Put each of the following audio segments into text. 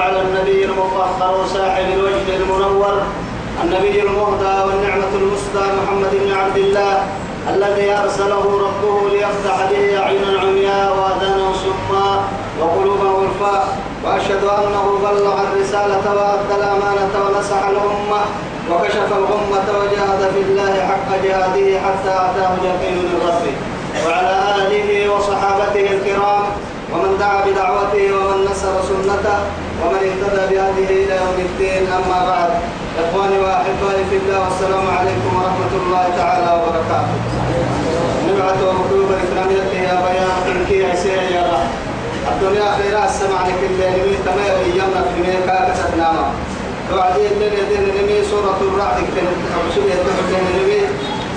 على النبي المطهر وصاحب الوجه المنور النبي المهدى والنعمة المسدى محمد بن عبد الله الذي أرسله ربه ليفتح به أعينا عمياء وآذانا صما وقلوبا غرفاء وأشهد أنه بلغ الرسالة وأدى الأمانة ونصح الأمة وكشف الغمة وجاهد في الله حق جهاده حتى أتاه اليقين من ربه. وعلى آله وصحابته الكرام ومن دعا بدعوته ومن نصر سنته ومن اهتدى بهذه إلى يوم الدين أما بعد. إخواني وأحبائي في الله والسلام عليكم ورحمة الله تعالى وبركاته. نبعث ومكتوب الاسلاميه يا بيان كي يا رب. الدنيا خيرا السمع لك الليل من تمام ايامنا في ميكا كسبنا وعدي الليل يدين نمي سورة الرعد نمي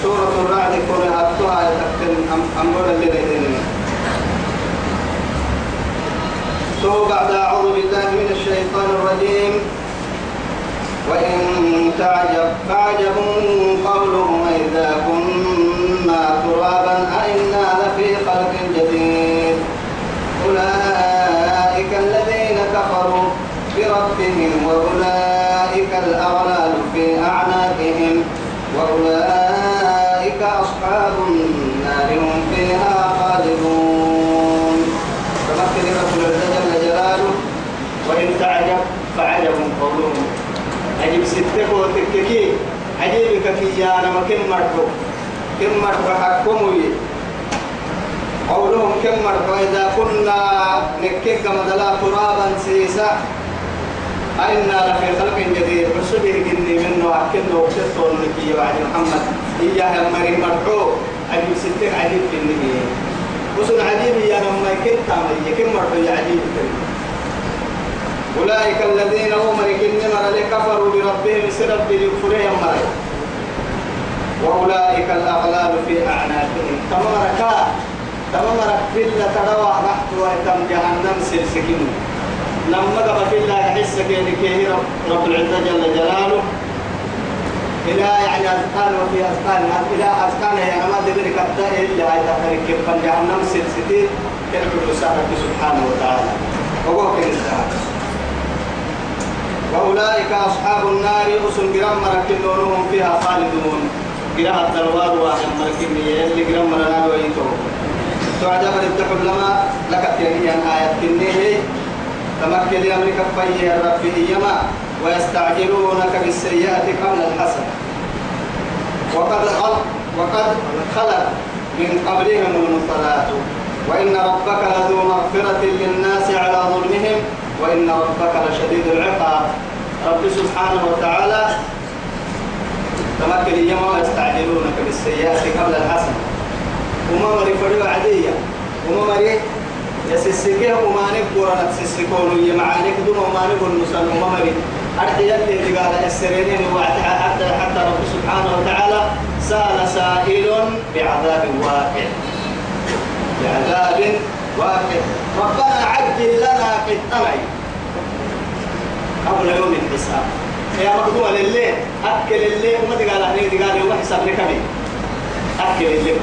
سورة الرعد كون هاتوها يتكتن أمور الليل يدين تو بعد أعوذ بالله من الشيطان الرجيم. وإن تعجب فعجب قولهم إذا كنا ترابا أئنا لفي خلق جديد أولئك الذين كفروا بربهم وأولئك الأغلال في أعناقهم وأولئك أصحاب النار هم فيها خالدون تمكن رب العزة جل جلاله وإن تعجب فعجب قولهم عجب ستك وتككي عجيبك في أنا ما كم مرحو كم مرحو حكموا قولهم كم مرحو إذا كنا نكك مدلا ترابا سيسا. أئنا لفي خلق جديد. حسبه جني منه أكنه وكسرته النبي وعد محمد. إياه مريم مرحو عجب ستك عجيب في النبي وسن عجيب يا لما يكن تعمل يكن مرحو عجيب أولئك الذين هم مر كفروا بربهم سرب لكفرهم مري وأولئك الأغلال في أعناقهم. تمرك تمرك في الله تروى رحت ويتم جهنم سلسكين. لما قبل في الله يحس كيه رب العزة جل جلاله. إلى يعني أذقان وفي أذقان. إلى أذقان يا ما دبر كتا إلا تفرق كيف جهنم سلسلتي كيف سبحانه وتعالى. وهو كنسان وأولئك أصحاب النار أسن جرام مركنونهم فيها خالدون. جرام الدلوار واحد مركنية اللي جرام مرنا ويتو تعجب الدحل لما لك تيهي آية كنيه تمكن لأمرك فيه الرب يما ويستعجلونك بالسيئة قبل الحسنة. وقد خلق وقد خلق من قبلهم المنصرات وإن ربك لذو مغفرة للناس على ظلمهم وإن ربك لشديد العقاب. رب سبحانه وتعالى تمكن يما يستعجلونك بالسيئات قبل الحسنة. وما مري فريو عادية وما مري يسسكيه وما نقول نفسسكون يمعانك دون وما نقول نسل وما مري أرحي يلي قال السرينين حتى حتى رب سبحانه وتعالى سأل سائل بعذاب واقع. بعذاب ربنا عجل لنا قطعي قبل يوم الحساب. يا مقدومة لله أكل الليل. وما تقال أهلي تقال يوم حساب لكمي أكل الليل.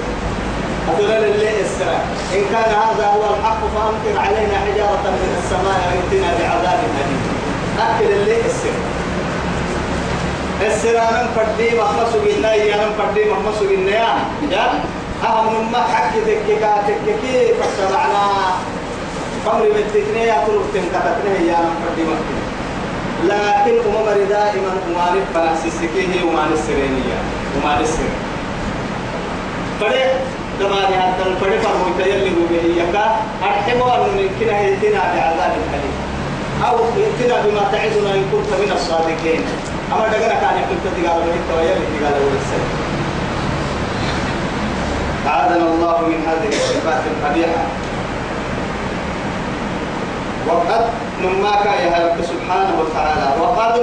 أقول لله السلام إن كان هذا هو الحق فأمطر علينا حجارة من السماء ويأتينا بعذاب أليم. أكل الليل السلام السلام فردي مخمسو قلنا يا من فردي مخمسو قلنا يا؟ أهم ما حق تككا تككي فاستمعنا قمر بالتكنية يا طلب تنكتكنيه يا من فردي مخمسو لكن أمم دائما أماني فنحسسكيه أماني السرينية أماني السرين فلي دماني حتى الفري فرمو يتيلي به يكا أرحموا أن يمكن يتنا بعذاب أليم أو يتنا بما تعدنا إن كنت من الصادقين. أما دقنا كان يقول تتقال من التويل تقال ولسل أعاذنا الله من هذه الصفات القبيحة. وقد نماك يا رب سبحانه وتعالى وقد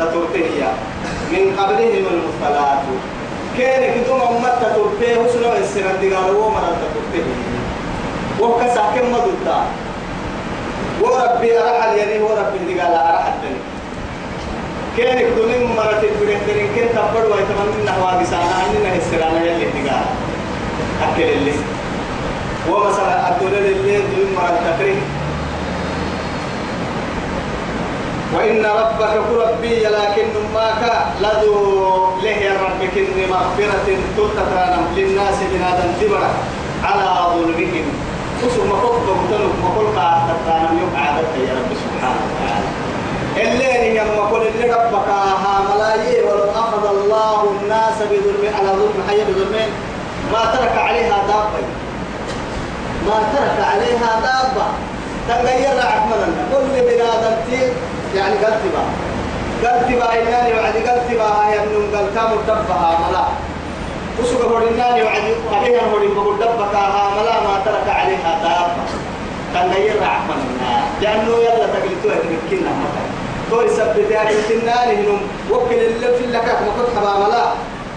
تتركه من قبلهم المثلات كان كدوم أمة تتركه وسنو السنة دي قالوا مرة تتركه وكسا كم مدودا وربي أرحل يعني وربي دي قال أرحل تاني كان كدوم مرة تتركه كان تبر ويتمنى نحوا بسانا عننا السنة يلي دي قال أكل اللي. ومثلا الدولة اللي دوم مرة تتركه وإن ربك ربي لكن ماك لذو له ربك مغفرة تتترانم للناس من هذا الدبر على ظلمهم. ما قلت تترانم يوم عادتك يا رب سبحانه وتعالى. الليل يا ما قل اللي ربك ها ملايين ولو أخذ الله الناس بظلم على ظلم حي بظلمين ما ترك عليها دابة. ما ترك عليها دابة. تغير عقمنا كل بنادم يعني قلت با قلت با إنني وعد قلت با هاي أنهم قلت مدبها ملا. وسوق هو إنني وعد عليها هو بقول دبك ها ملا. ما ترك عليها دابة. تغير عقمنا لأنه يلا تقلتوها تمكننا مثلا تو يثبت يا كنتناني هنم وكل اللي في لك ما كنت حبا ملا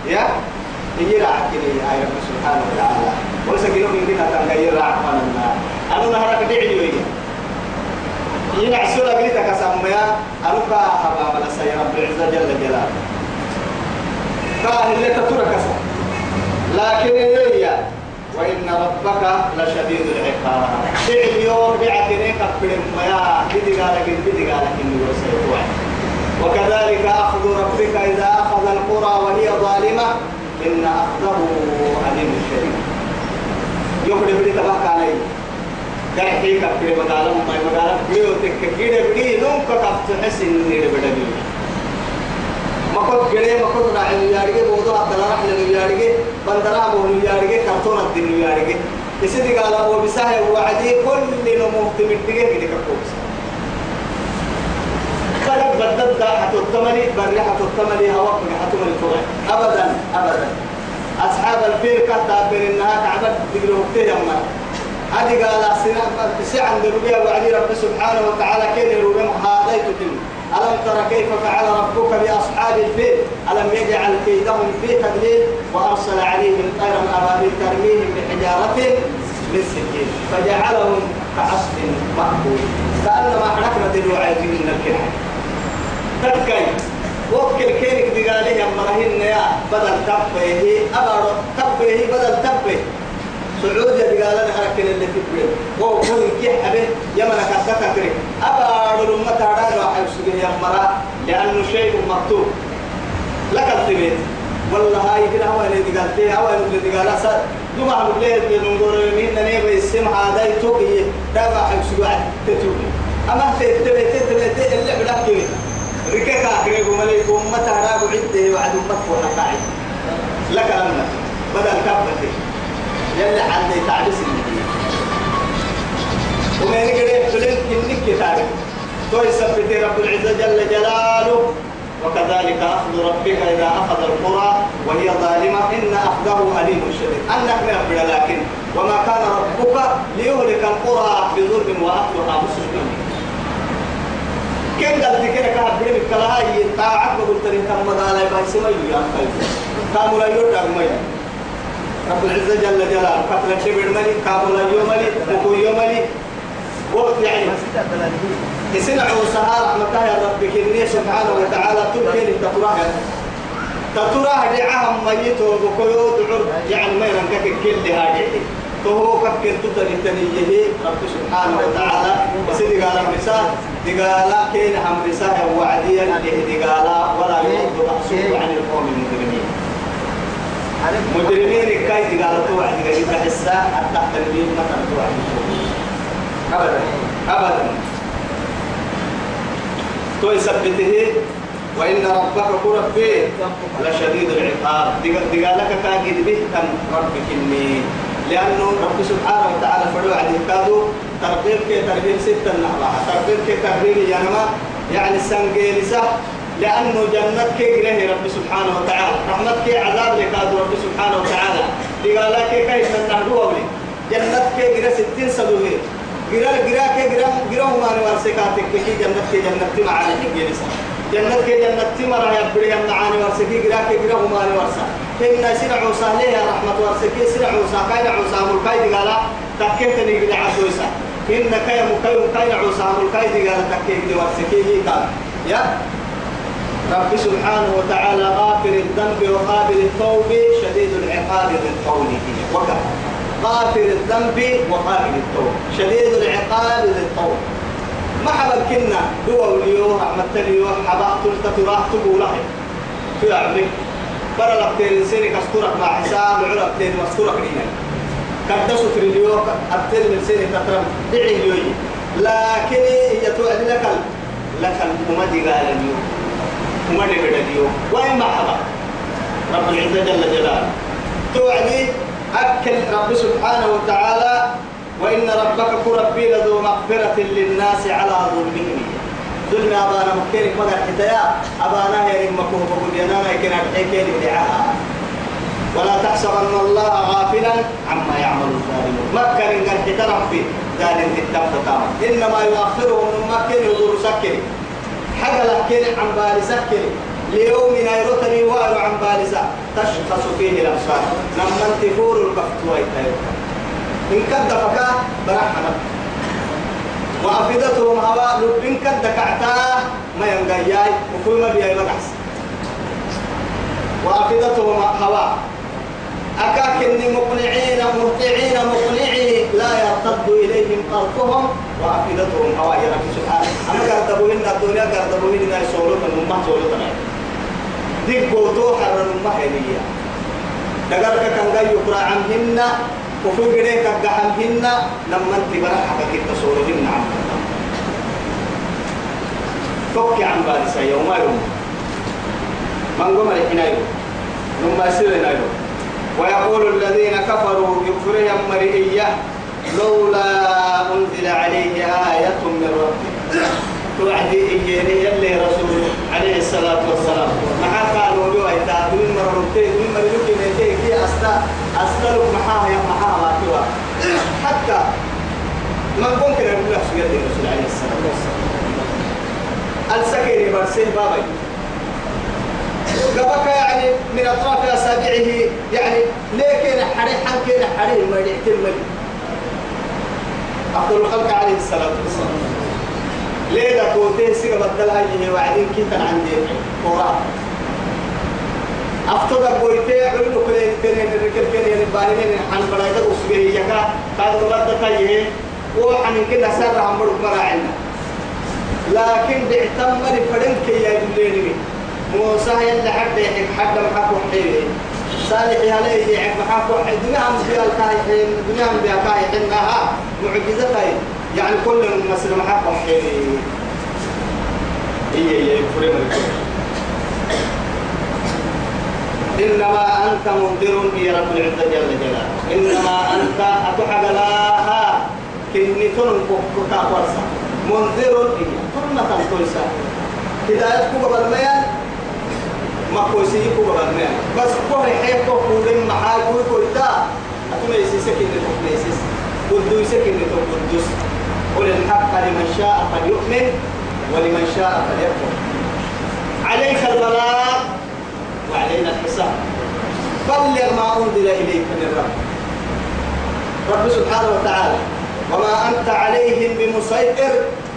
يا؟ يجي عقلي يا رب سبحانه وتعالى. وسكينه من كده تغير عقمنا أنا نهرك دعي ويا ينعسوا لك كسميا ألوكا حبا بلا سيا رب العزة جل جلاله. كاه اللي تترك لكن هي وإن ربك لشديد العقاب فعل يوم بعتنيك بلم ما بدي قالك بدي قالك إنه سيطوع وكذلك أخذ ربك إذا أخذ القرى وهي ظالمة إن أخذه أليم شديد يخرج بدي تبقى عليه قال حيك في مقالة ما مقالة بيو تككيد بدي نوم كتبت حسن نير بدي جري ما كنت راعي يارجع بوضع تلا راح لليارجع بندرا بقول يارجع كرتون الدين يارجع يسدي قال هو بساه وعدي كل نمو تمتجه كده كوبس قلب بدد حتى الثمني بري حتى الثمني هواك حتى من الفرع أبدا أبدا. أصحاب الفيل كتاب بين النهار كعبد تقولوا وقتها هذه قال سنة سعن دربيا وعلي رب سبحانه وتعالى كين يروبهم هذا يتكلم. ألم ترى كيف فعل ربك بأصحاب الفيل؟ ألم يجعل كيدهم في تدليل وأرسل عليهم طيرا أبابيل ترميهم بحجارة من سجين فجعلهم كعصف مأكول. كأنما حركنا دلوعي من الكلام تبكي وكل كينك دقاليه يا مرهن يا بدل تبه أبر تبه بدل تبه سعود يا دقال أنا هركن اللي في بيت هو هو كي حبه يمنا كذا كتري أبا لما تعرض راح يسوي يا مرا لأنه شيء مكتوب لك التبيت والله هاي كده هو اللي دقال تي هو اللي دقال أسد دوما عم بليه بنقول مين نبي السم هذا يتوقي ده راح يسوي تتوقي أما تتبيت تتبيت اللي بلاك ركك أخرج ملك وما تعرض عده وعد مكفوح قاعد لك أمنا بدل كبتي يلي عندي تعبس وما يقدر يحتلين إنك كتابك تو يثبت رب العزة جل جلاله. وكذلك أخذ ربك إذا أخذ القرى وهي ظالمة. إن أخذه أليم شديد. أنك نقبل لكن وما كان ربك ليهلك القرى بظلم وأهلها مسلمين كم قلت كده كهب بلي بكلاهي طاعت وقلت لي كم مدالا يبقى سمي يا أخي كامل يوتا ميا رب العزة جل جلاله. قتل الشبر ملي كامل يوم ملي بكو يوم ملي. وقت يعني يسمع وسهار رحمة يا رب كني سبحانه وتعالى تبكي لتطراه تطراه دعاهم ميت وبكيو دعور. يعني ما ينكك كل هذه فهو كفر تتني تنيه رب سبحانه وتعالى. وسيدي قال الرسالة دقال كين هم رسالة وعديا دقال ولا يرد محسوب عن القوم المجرمين. مجرمين كاي دقال توعد قريب حسا حتى تنبيه مثلا توعد أبدا أبدا. تو يثبته وإن ربك كرب لشديد العقاب. دقالك كاجد به كان ربك إني. لأنه رب سبحانه وتعالى فلو عليه كادو تربيل كي تربيل ستة نحبها تربيل كي تربيل ينما يعني سنجيلسة لأنه جنة كي جره رب سبحانه وتعالى. رحمة كي عذاب لكادو رب سبحانه وتعالى. دقالك كيف من نهدو أولي جنة كي جره ستين سدوه جرا جرا كي جرا هما نوار سكاتك كي جنة كي جنة معاني جنجيلسة جنة كي جنة تمر يا معاني ورسكي جراك جراه ماني ورسا إن سنع عوسى ليه رحمة ورسكي سنع عوسى. كاين عوسى ملكاي قال تكيتني قد عسوسا إن كاي مكاي كاين عوسى ملكاي قال تكيتني ورسكي قال يا رب سبحانه وتعالى غافر الذنب وقابل التوب شديد العقاب من قوله وكفى غافر الذنب وقابل التوب شديد العقاب للتوب ما حبل كنا دوا وليو رحمة اليو حبا تلت تراح تقول في عمرك برا لبتين سيني كستورك مع حساب العرب تين مستورك لينا. كدسوا في اليو أبتين من سيني تترم دعي اليوي لكن هي توعد لك لك الممدي قال اليوم. ممدي بدأ اليوم. وين ما حبا رب العزة جل جلاله. توعدي أكل رب سبحانه وتعالى وإن ربك كربي لذو مغفرة للناس على ظلمهم ظلم أبانا مكينك مدى حتايا أبانا هي مكوه بقول ينانا يكين أبحيكين بدعاها ولا تحسبن الله غافلا عما يعمل الظالمون. مكة من قد اعترف في ذلك التبت إنما يؤخرهم من مكة يدور سكري. حق لكين عن بالي سكري ليوم نيروتني وارو عن بالسا تشخص فيه الأبصار. لما انتفور ويتايو. إن كد فكا برحمة. وأفدتهم هواء لبين كد كعتا ما ينقياي. وكل ما بيأي مقعس وأفدتهم هواء أكاكن مقنعين مهطعين مقنعين لا يرتد إليهم طرفهم. وأفدتهم هواء يا سبحانه. أما قردبوهن الدنيا قردبوهن يسولون من أمه سولون ديك بوتو حرر المحلية دقرك كان جاي يقرأ عنهن وفي قريك عنهن لما إنت برحك كنت صورهن عن فك عن بارسة يوم. يوم من قم الحنايو ثم يسير ويقول الذين كفروا يكفرهم مرئية لولا أنزل عليه آية من ربه. توعدي إيجيني يلي رسول عليه الصلاة والسلام. مع قالوا له إذا من مرتين من مرتين نتين كي أستا أستلك محاها يا محاها ما حتى من ممكن أقول لك سيدي الرسول عليه الصلاة والسلام. السكيني برسين بابي. قبك يعني من أطراف أصابعه يعني ليه كان حري حن كان حري ما يحتمل أفضل الخلق عليه الصلاة والسلام. ليه كوتين سيغا بدل هاي وعدين كيف عندي؟ قرآن أفتودا بويتي علو كلين كلين الركل كلين البارين عن بلايدا أسبيه يكا كاد ولد تايه. وحن كنا سر عم مراعنا لكن بيعتم فرن كي يدلني موسى يلا حد يحب حد محكو حيلي صالح عليه يحب محكو الدنيا هم بيا الكاي الدنيا هم بيا كاي إنها معجزة يعني كل مسلم حيلي هي هي إنما أنت منذر يا رب العزة جل جلاله. إنما أنت أتحق لها كني تنفق كورسا منذر هي ثم تنتويسا هداية كوبا بالميان ما كويسي كوبا بالميان بس كوه حيث كوبا محاي كوي كويتا أتما يسيسا كني تنفيسيس قدوسا كني تنفيسيس قل الحق لمن شاء فليؤمن ولمن شاء فليكفر. عليك البلاغ وعلينا الحساب. بلغ ما أنزل إليك من رب. رب سبحانه وتعالى وما أنت عليهم بمسيطر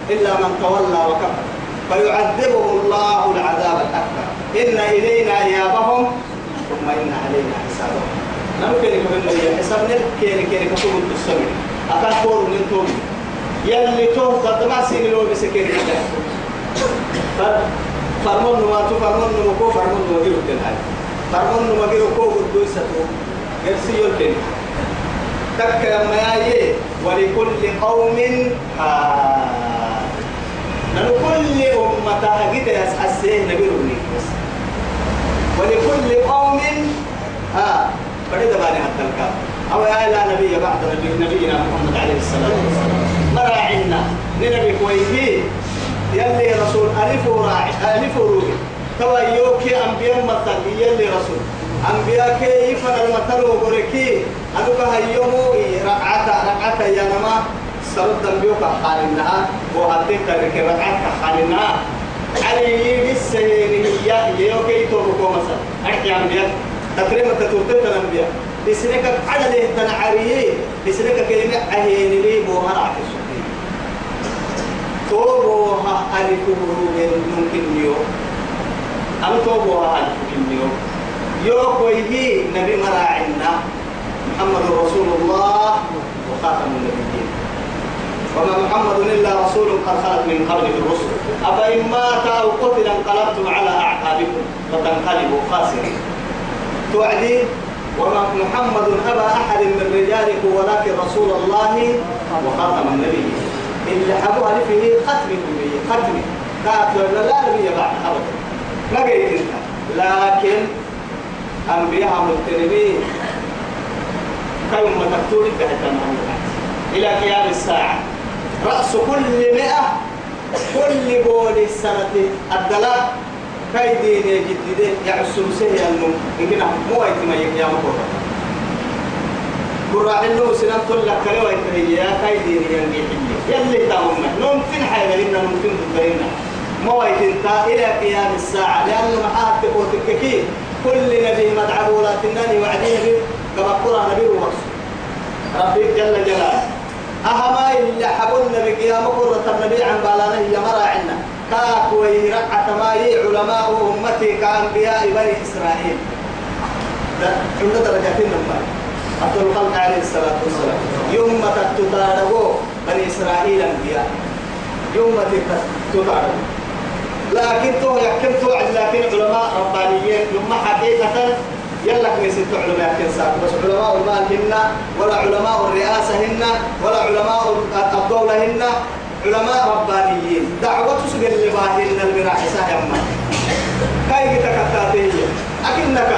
إلا من تولى وكفر. فيعذبهم الله العذاب الأكبر. إن إلينا إيابهم ثم إن علينا حسابهم. نمكن يكون لي حساب نبكي كي كتب السمع أتكور من تومي يلي توه قد ما سين لو بسكين فرمون نما تو فرمون نما كو فرمون نما غيرو تن هاي. فرمون نما غيرو كو غدو ستو غيرسي يلتن تك لما ياي ولكل قوم حال لكل أمة هجد يسحسيه نبيروني ولكل قوم ها. فريد باني حتى الكاب أو يا لا نبي بعد نبي نبينا محمد عليه الصلاة والسلام مراعنا لنبي كويتين يلي رسول ألف وراعي ألف وروحي توا يوكي أنبياء مثل يلي رسول. أنبياء كيف المثل وقريكي. أدوك هيومو رقعتا رقعتا يا نما. سرد أنبياء كحالنا وهدين ترك رقعتا كحالنا علي بس كي توبكو مثلا أحكي أنبياء. تكريمة تتوتت الأنبياء لسنك عدد تنعريه لسنك كلمة أهين لي بوهر عكس توبوها ألف ممكن يوم أم توبوها ألف يوم يو؟ كويه نبي مراعنا محمد رسول الله وخاتم النبيين. وما محمد إلا رسول قد خلت من قبله الرسل. أفإن مات أو قتل انقلبتم على أعقابكم فتنقلبوا خاسرين. توعدي؟ وما محمد أبا أحد من رجالكم ولكن رسول الله وخاتم النبيين. اللي حبوا ألفه ختم كمية ختم كاتب لا نبي بعد أبدا ما قيد لكن أنبياء متربين كيوم تكتوري بهتم إلى قيام الساعة رأس كل مئة كل بول السنة الدلاء كاي ديني جديد يعسو سهي أنه يمكن مو يتم يقيام قرى قرى إنه سنة كل كلمة يتهيأ كاي ديني ينجي يلي تاهمنا نمكن حاجة لنا نمكن تبيننا. مو يتنتا إلى قيام الساعة. لأنه محاط تقوتك كل نبي مدعو لا تناني وعديه كما قرى نبي ورسول ربي جل جلاله. أهما إلا حبنا بقيام قرة النبي عن بالانا هي مراعنا كاك ويرقع تمايي علماء أمتي كأنبياء بني إسرائيل. عند درجتين نمبر عبد الخلق عليه الصلاة والسلام. يوم تتتارغو بني إسرائيل أنبياء. يوم تتتارغو لكن تو يحكم توعد لكن علماء ربانيين. يوم حقيقة يلا كم ست علماء كنسا بس علماء المال هن ولا علماء الرئاسة هن ولا علماء الدولة هن. علماء ربانيين. دعوة سجل لباهن المراحسة يما كاي تكتاتي أكنك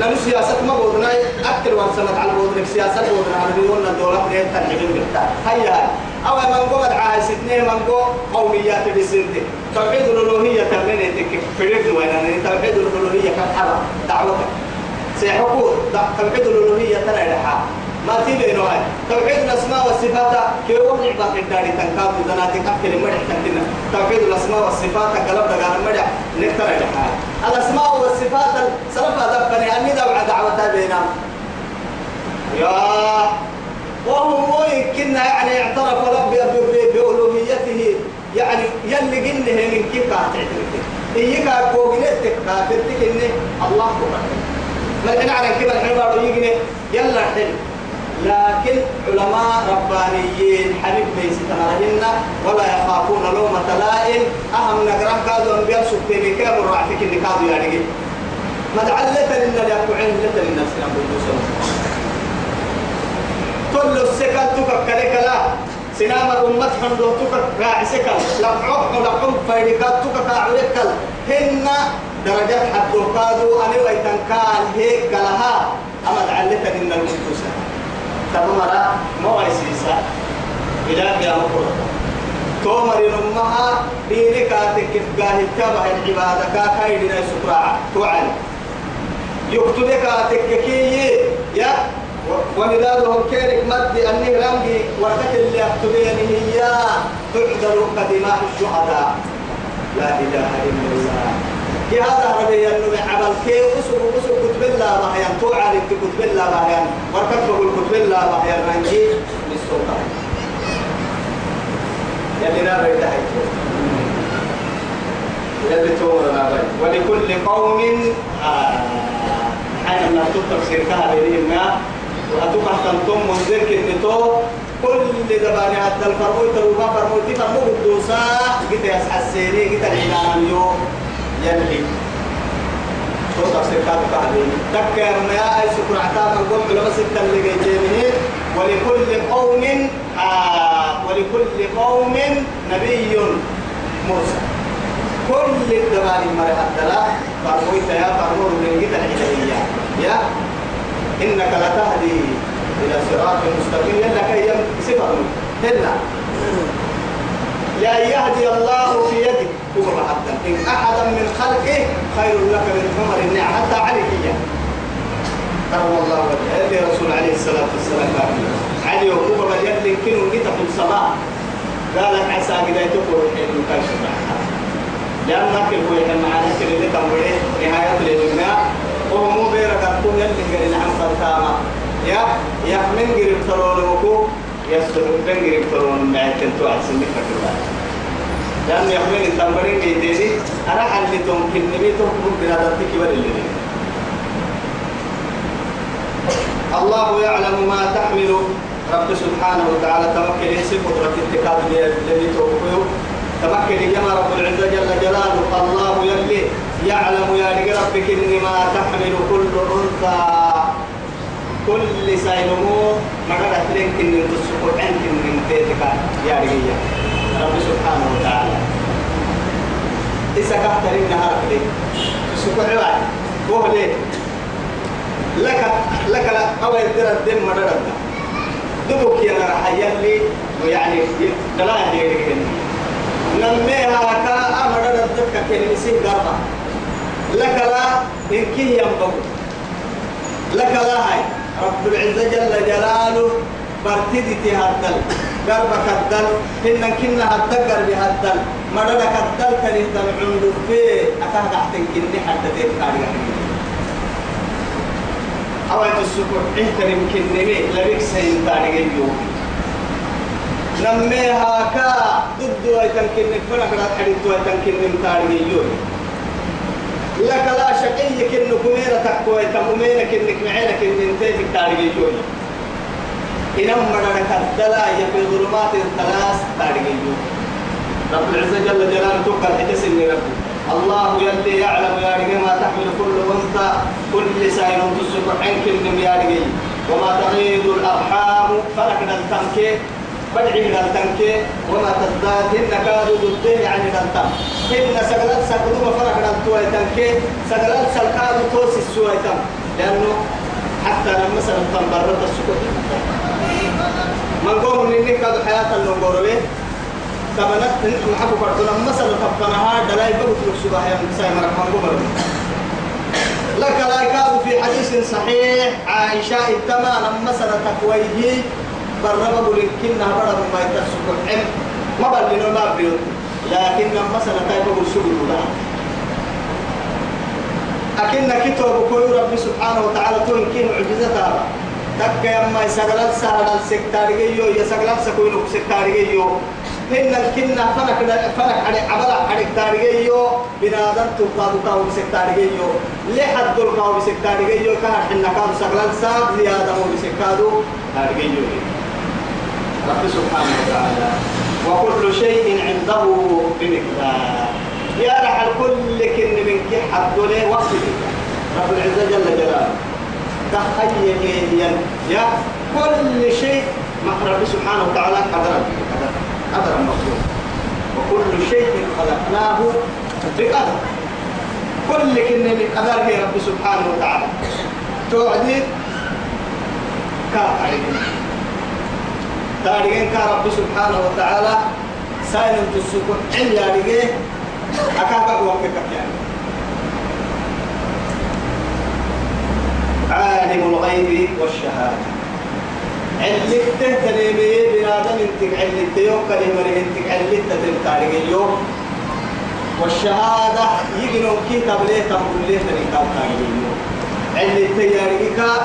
نحن سياسة ما بودنا أكل ورسمت على بودنا سياسة بودنا على بيقولنا الدولة بنيت تنجم بالتا هيا. أو من قوة عايز اثنين من قوة قوميات بسنتي توحيد الألوهية تمنين تك فريق وين؟ أنا توحيد الألوهية كان حرام. دعوتك. سيحكوا توحيد الألوهية ترى لها ما تيجي نوعي توحيد الأسماء والصفات كيف نعبا كداري تنكاب ودناتي كأكل مرح تنتنا توحيد الأسماء والصفات قلب دقان مرح نكتر لها الأسماء والصفات سلفا دفني أني دعوة دعوة بينام يا. وهم يمكن يعني اعترف رب بألوهيته يعني يلي قلنه من كيف تعترف. إيك كوغنتك كافرتك إنه الله أكبر. ما إحنا على كذا بارو يجني يلا حلو. لكن علماء ربانيين حبيب ليس تمرهن ولا يخافون لومة لائم. أهم نقرأ كادوا أنبياء سبتين كام رعتك إن كادوا يعني مدعلة لنا لأكوعين لنا للناس نعم كل السكن تكك لا سنام الأمة حمدو تكك راعسك لقعوك لقعوك فايدكات تكك عولك هن درجات حد القادو أنا ويتن كان هيك لها. أما دعلتك إن المنتوسة تبمرا ما يسيسا إلى قيام قرطة تومر نمها دينك تكف قاهي تبع العبادة كايدنا سكراعة توعد. يكتبك تككي يا. ومدادهم كيرك مد أني رمي وقت اللي أكتبين هي. تعدل كدماء الشهداء. لا إله إلا الله. كي هذا ربي أنه عمل. كي أسر أسر كتب الله بحيان توعد كتب الله بحيان وكتب كتب الله بحيان رنجي بالسلطان يلي نابا يدعي. يلي تورنا ولكل قوم آه حين ما تفسير كهذه الإمام وأتوقع تنتم منذر كنتو كل زمان حتى الفرموي تروبا فرموي تي فرمو الدوسا قلت يا حسيني قلت الإعلان يوم. يلي شو تفسير كاتب عليه تكر ما أي سكر عتاب القوم علماء ستة اللي ولكل قوم آه ولكل قوم نبي مرسل. كل الدمان مرة الدلا فرموي يا فرمو من قلت الإعلان يا إنك لتهدي إلى صراط مستقيم. يلا كي صفر هنا لا يهدي الله في يدك هو حتى. إن خلقه خير لك من عمر النعم. حتى عليك إياه. كرم الله وجهه. اللي رسول عليه الصلاة والسلام علي بل يدل كنو جيت في قال عسى قد تقول حين كان لأنك هو معنا كل كم بره نهاية وهو مو بيرك أكون قال نعم فتاما يا يا من قريب ترون وكو؟ يسر من قريب ترون معك تنتو عسل فكرة لأن يحمل التمرين بيديني أنا حلتهم كنميتهم ممكن هذا تكبر اللي الله يعلم ما تحمل. رب سبحانه وتعالى تمكن يسيب قدرة اتكاد الذي توقفه. تمكن جمع رب العزة جل جلاله. الله يلي يعلم يا ربك إن ما تحمل كل أنثى. كل سينمو مرة لك إن تسقط عنك من بيتك يا رجية رب سبحانه وتعالى. إذا كنت لنا هرب سقط عوائي وهو ليه؟ لك لك أو يدير الدم مرة دبك يا راح يلي ويعني دلائل يريكن نميها كا أمر ردك كلمة سين قربا لك لا إنكي ينبغ لك لا هاي. رب العزة جل جلاله برتدي تهدل قربك الدل إن كنا هدقر بهدل مرة كدل كنت العمد فيه أكاد أحتنكني حتى تبقى أوي تسكر إحتر يمكن نمي لبيك سين تاريخ اليوم نميها كا ضد ويتن كن فرق لا حديث ويتن كن تاريخ اليوم لك لا شقي كن كميرة تقوى تمومين كن معينة كن تيجي تاريخ اليوم إنما مرة كدلا في ظلمات الثلاث اليوم رب العزة جل جلاله توكل حدث ربي الله يلي يعلم يا ما تحمل كل أنثى كل سائل عنك النم يا وما تغيض الأرحام فلك التنكي بدعي من التنكي وما تزداد هن كادوا ضده يعني التم هن سقلت سقلوا فرق التوى تنكي. سقلت سقلوا توسي السوى تم لأنه حتى لما مثلا تنبرد السكوت من قوم إنك كادوا حياة اللونغوروي تبنت محبو فرطنا مثلا تبقناها دلاي بغت لك يا مساي مرك من قبر لك لا يكاد في حديث صحيح عائشة التمام مثلا تقويه برب لكنها برب ما يتسكر حم ما بلنا ما بيوت. لكن مثلا تايبه لها أكن كتب كل رب سبحانه وتعالى تنكين معجزتها تك يما يسغلت سهل السكتاريو يسغلت سكوينو سكتاريو هن الكنا فرق فرق على عبلا على تاريخيو بنادم تقاد كاو بسكتاريخيو لحد دول كاو بسكتاريخيو كان حنا كاو سغلان ساب زيادة مو بسكادو تاريخيو رب سبحانه وتعالى. وكل شيء عنده بمقدار. يا رح الكل كن من كي حد وقت رب العزة جل جلاله. تخيل يا كل شيء رب سبحانه وتعالى قدر قدر قدر مخلوق. وكل شيء خلقناه بقدر. كل كن بقدر هي رب سبحانه وتعالى. توعدي؟ كافرين. تاريخين كرب سبحانه وتعالى سائل تسكت إلا رجيه أكاكا وقتك يعني عالم الغيب والشهادة. علك تهتني بي بنادم انتك علك يوم كلمة انتك علك تتنتارك اليوم. والشهادة يجنون كي تبليه تنبول ليه تنكال تارك اليوم. علك تيارك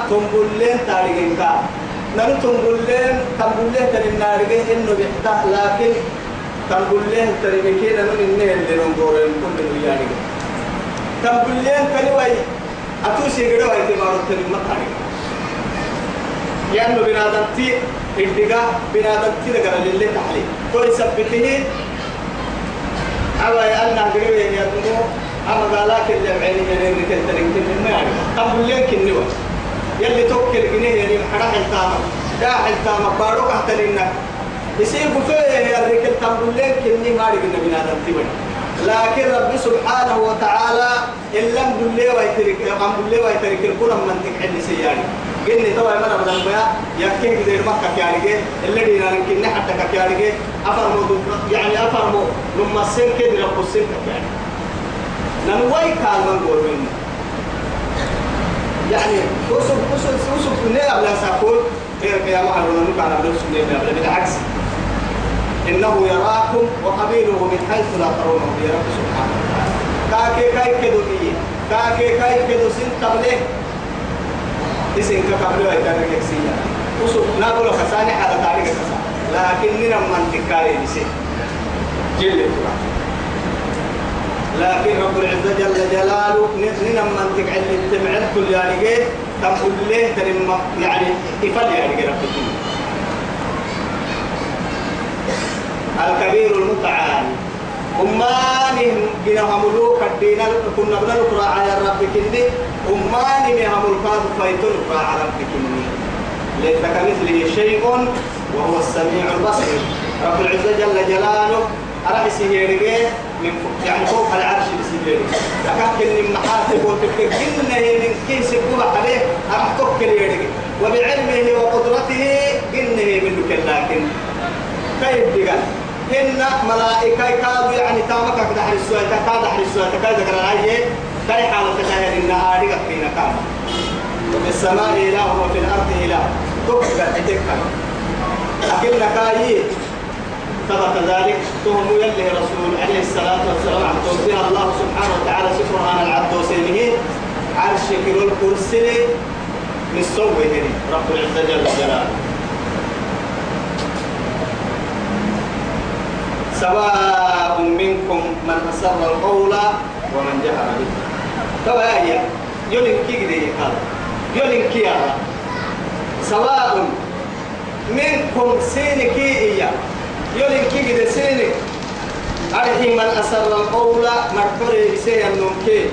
تنبول ليه اليوم نلو تنبول ليه تنبول ليه تننارك إنه بيحتاج لكن تنبول ليه تنبكين نلو إنه اللي ننقورين كل نيارك تنبول ليه تنوي أتوسي قدوا اعتبارو تنمت تارك لأنه بنادمتي إدقا بنادمتي لقرا للي تحلي تو يثبته أما يألنا قريبا يدمو أما قالاك اللي بعيني من كنت نكتب ما يعرف قبل ليك النوى يلي توكل جنيه يعني محرح التامة داح التامة باروك أحتل إنك يصير بفيه يا الرجل تقول لك إني ما رجعنا بنادمتي بني لكن رب سبحانه وتعالى إن لم دلي ويترك أم دلي ويترك القرى من تكحل سياري قلني توا ما بدل ما يكيه زي مكة كيارجة اللي دينا يمكن حتى كيارجة أفرمو يعني أفرمو لما السن كده رب السن كيارجة ننوي كان من قول منه يعني وصل وصل وصل في النيل قبل ساكون غير يا محل ونوك على نفس النيل بالعكس إنه يراكم وقبيله من حيث لا ترونه. يا رب سبحانه وتعالى. كاكي كاي كدو إيه؟ كاكي كاي كدو سن قبله. اسم كقبله ويتارك يكسيا وسوف نقول خساني على تاريخ خساني. لكن ننا من تكاري بسي جل لكن رب العزة جل جلاله ننا من تكعل التمعل كل يعني تقول له ترم يعني إفل يعني رب الدين. الكبير المتعال. أمانهم جنا هملو كدينا كنا نقرأ على رب كني. أمانهم فايتون نقرأ على رب كني. ليس كمثله شيء وهو السميع البصير. رب العزة جل جلاله أرى سيهيرجي من يعني فوق العرش بسيهيرجي لكن من محاسب وتفكرنا من كيس كوبا عليه تفكر يرجي وبعلمه وقدرته إنه من لكن كيف دقال هن ملائكة كادوا يعني تامك كده حرس سوى كاد حرس سوى كاد ذكر الآية كاي حالة تشاهد إن آرقة فينا كام وفي السماء إله وفي الأرض إله. تبقى تتكا أكل كاي ثبت ذلك تهم يلي رسول عليه الصلاة والسلام عن توفيها الله سبحانه وتعالى سبحان العبد وسيمه. عرش كيلو الكرسي من صوبه رب العزة جل جلاله. سواء منكم من أسر القول ومن جهر به. توايا يولين كي هذا يولين كي سواء منكم سينك إيا يولين كي سينك. أرحي من أسر القول مرحوري بسيا النمكي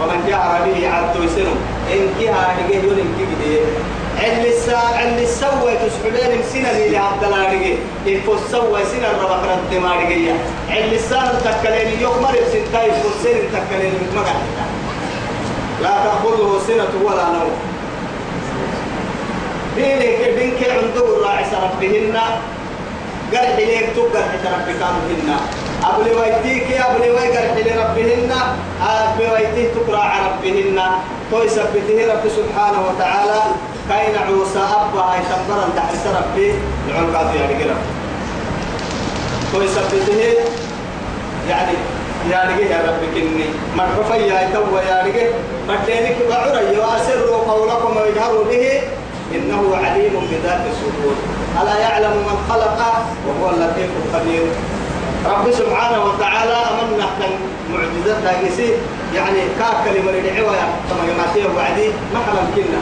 ومن جهر به عبد سنو. إن كي هذه يولين كي اللي سا اللي سوى تسحبين مسنا اللي عبد الله رجع يفوز سوى سنا الربع رد ما رجع اللي سا تكلين يوم مرة سنتاي يفوز سن تكلين مقعد لا تأخذه سنة ولا نوم. دينك دينك عنده الراعي ربهن. قال حليك تقر حتى ربك هن أبلي ويتيك يا أبلي ويقر حلي ربهن أبلي ويتيك تقرأ ربهن. توي سبته رب سبحانه وتعالى. كاين عوسى أبا هاي تنبرا تحرس ربي. العلقات يعني كده. توي سبته يعني يا رجال يا رب كني. مرحفا يا تو يا رجال بدينك بعري وأسروا قولكم ويجهروا به. إنه عليم بذات الصدور. ألا يعلم من خلق؟ وهو اللطيف الخبير. رب سبحانه وتعالى أمنا كان معجزات هاجسي يعني كاكل من العوى كما يماتيه وعدي ما حلم كنا.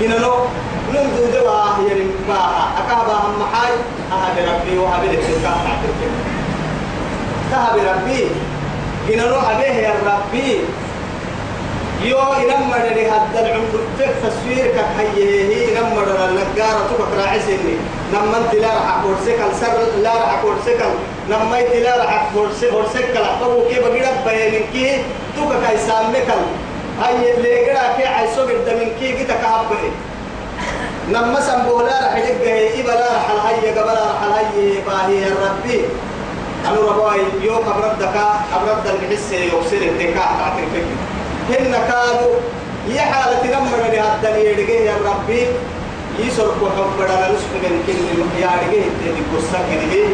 كنا لو نمدو دوا يعني باها أكابا هم حاج أهب ربي وهب لك سكاة كهب ربي كنا لو أبيه يا ربي. يو إنما اللي هذا العمر تك تصوير كهيه هي إنما النجارة تبقى راعسني لما أنت لا راح أقول سكال سر لا راح أقول سكال لما أنت لا راح أقول سكال سكال أبو كيف بقدر بينك كي تبقى كاي سامكال هاي اللي قرا كي عايزو قد من كي قد كعبه لما سنبولا راح يلقى إبلا راح الهي قبل راح الهي باهي ربي أنا رباي يو قبرد دكا قبرد الحس يوصل الدكا تعطي الفكر هن كانوا يا حالة نمر لهذا الدنيا يا ربي يسر كحب بدل نسخ من كل يا رجيه تدي قصة كده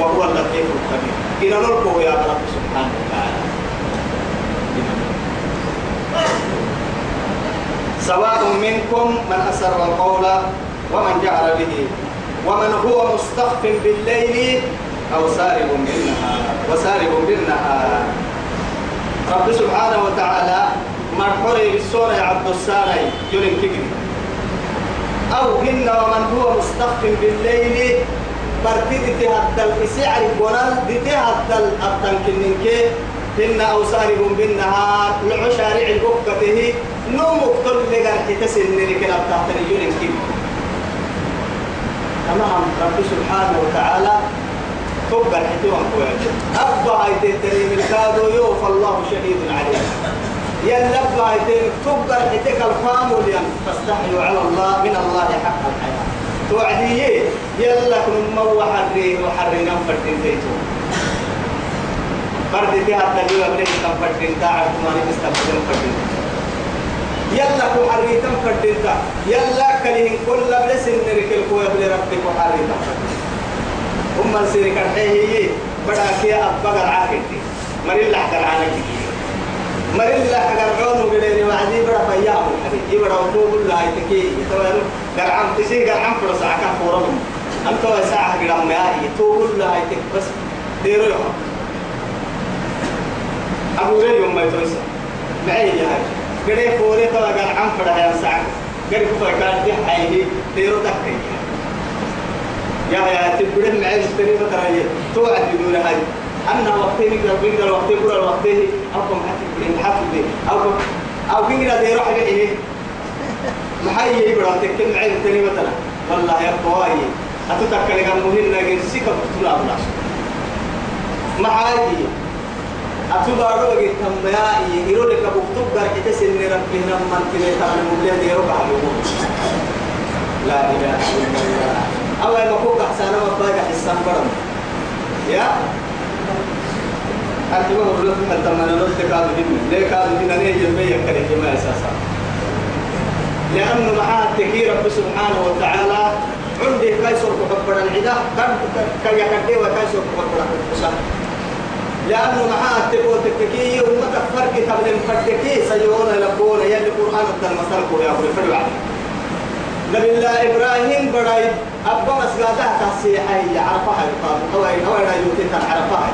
وهو اللطيف الخبير إلى نركو يا رب سبحانه وتعالى سواء منكم من أسر القول ومن جعل به ومن هو مستخف بالليل أو سارب بالنهار وسارب بالنهار رب سبحانه وتعالى مرحوري بالسورة يا عبد الساري يلين كبير أو هن ومن هو مستخف بالليل برتي تهدل إسعر بونال تهدل أبتن كننك هن أو سارب بالنهار لعشارع بكته نوم مقتل لغرح تسن لكن أبتن يلين كبير تمام رب سبحانه وتعالى تبقى الحتوان كويس أبا هاي تتري من كادو يوف الله شهيد عليه. يلبى هاي تبقى الحتك الفام وليان فاستحيوا على الله من الله حق الحياة. توعدي يلا كن مو حري وحري نفر تنتيتو برد تها تجيب ابنك تنفر تنتا عرفماني تستفدن فردين يلا كو حري تنفر تنتا يلا كلهم كل بلسن نركل كو يبلي ربك وحري تنفر هم السيري كرحيه هي بدا كي أبقى العاكتي مريل لحق العانك مريل لحق العون وقليني وعدي فيام الحبيب يبدا وطوب الله يتكي يتوالو قرعم تسي قرعم فرص عكا فورم أنتو ساعة قرعم ياهي طوب الله يتك بس ديرو يوم. أبو ريل يوم ما يتوسع. معي يا هاي. قري فوري طلع قرعم فرص يا ساعة. قري كفا كان دي حيني ديرو تكي. يا يا تبرم معي تري فترة توعد بدون هاي. أنا وقتي نقدر نقدر وقتي كل الوقت أو كم حتى أو كم أو كنا ده يروح بيه محيي يبرا تكلم معي تري مثلا. والله يا بواي أتذكر كم مهم لكن سكة بطلع بلاش محاجي أتبارو لك تم يا يرو لك بكتب دار كده سن ربنا من تلي تعالى مبلغ يرو كهلو لا إله إلا الله. أول ما فوق أحسن ما باقي حسن برم يا؟ أنت ما لك أنت ما لك هذا هنا ليه هذا هنا ليه جنبي يكره ما أساسا لأنه مع التكير رب سبحانه وتعالى. عندي كايسور كبر العدا. كان كان يكدي وكايسور كبر الحسن لأنه مع التكو تككي وما تفرق قبل المفرقي سيون لبون يلي القرآن التلمسل يا أبو الفرع نبي الله إبراهيم برأي أبا مسجدها كسيحي عرفها أو أين أو أين يوتيها عرفها.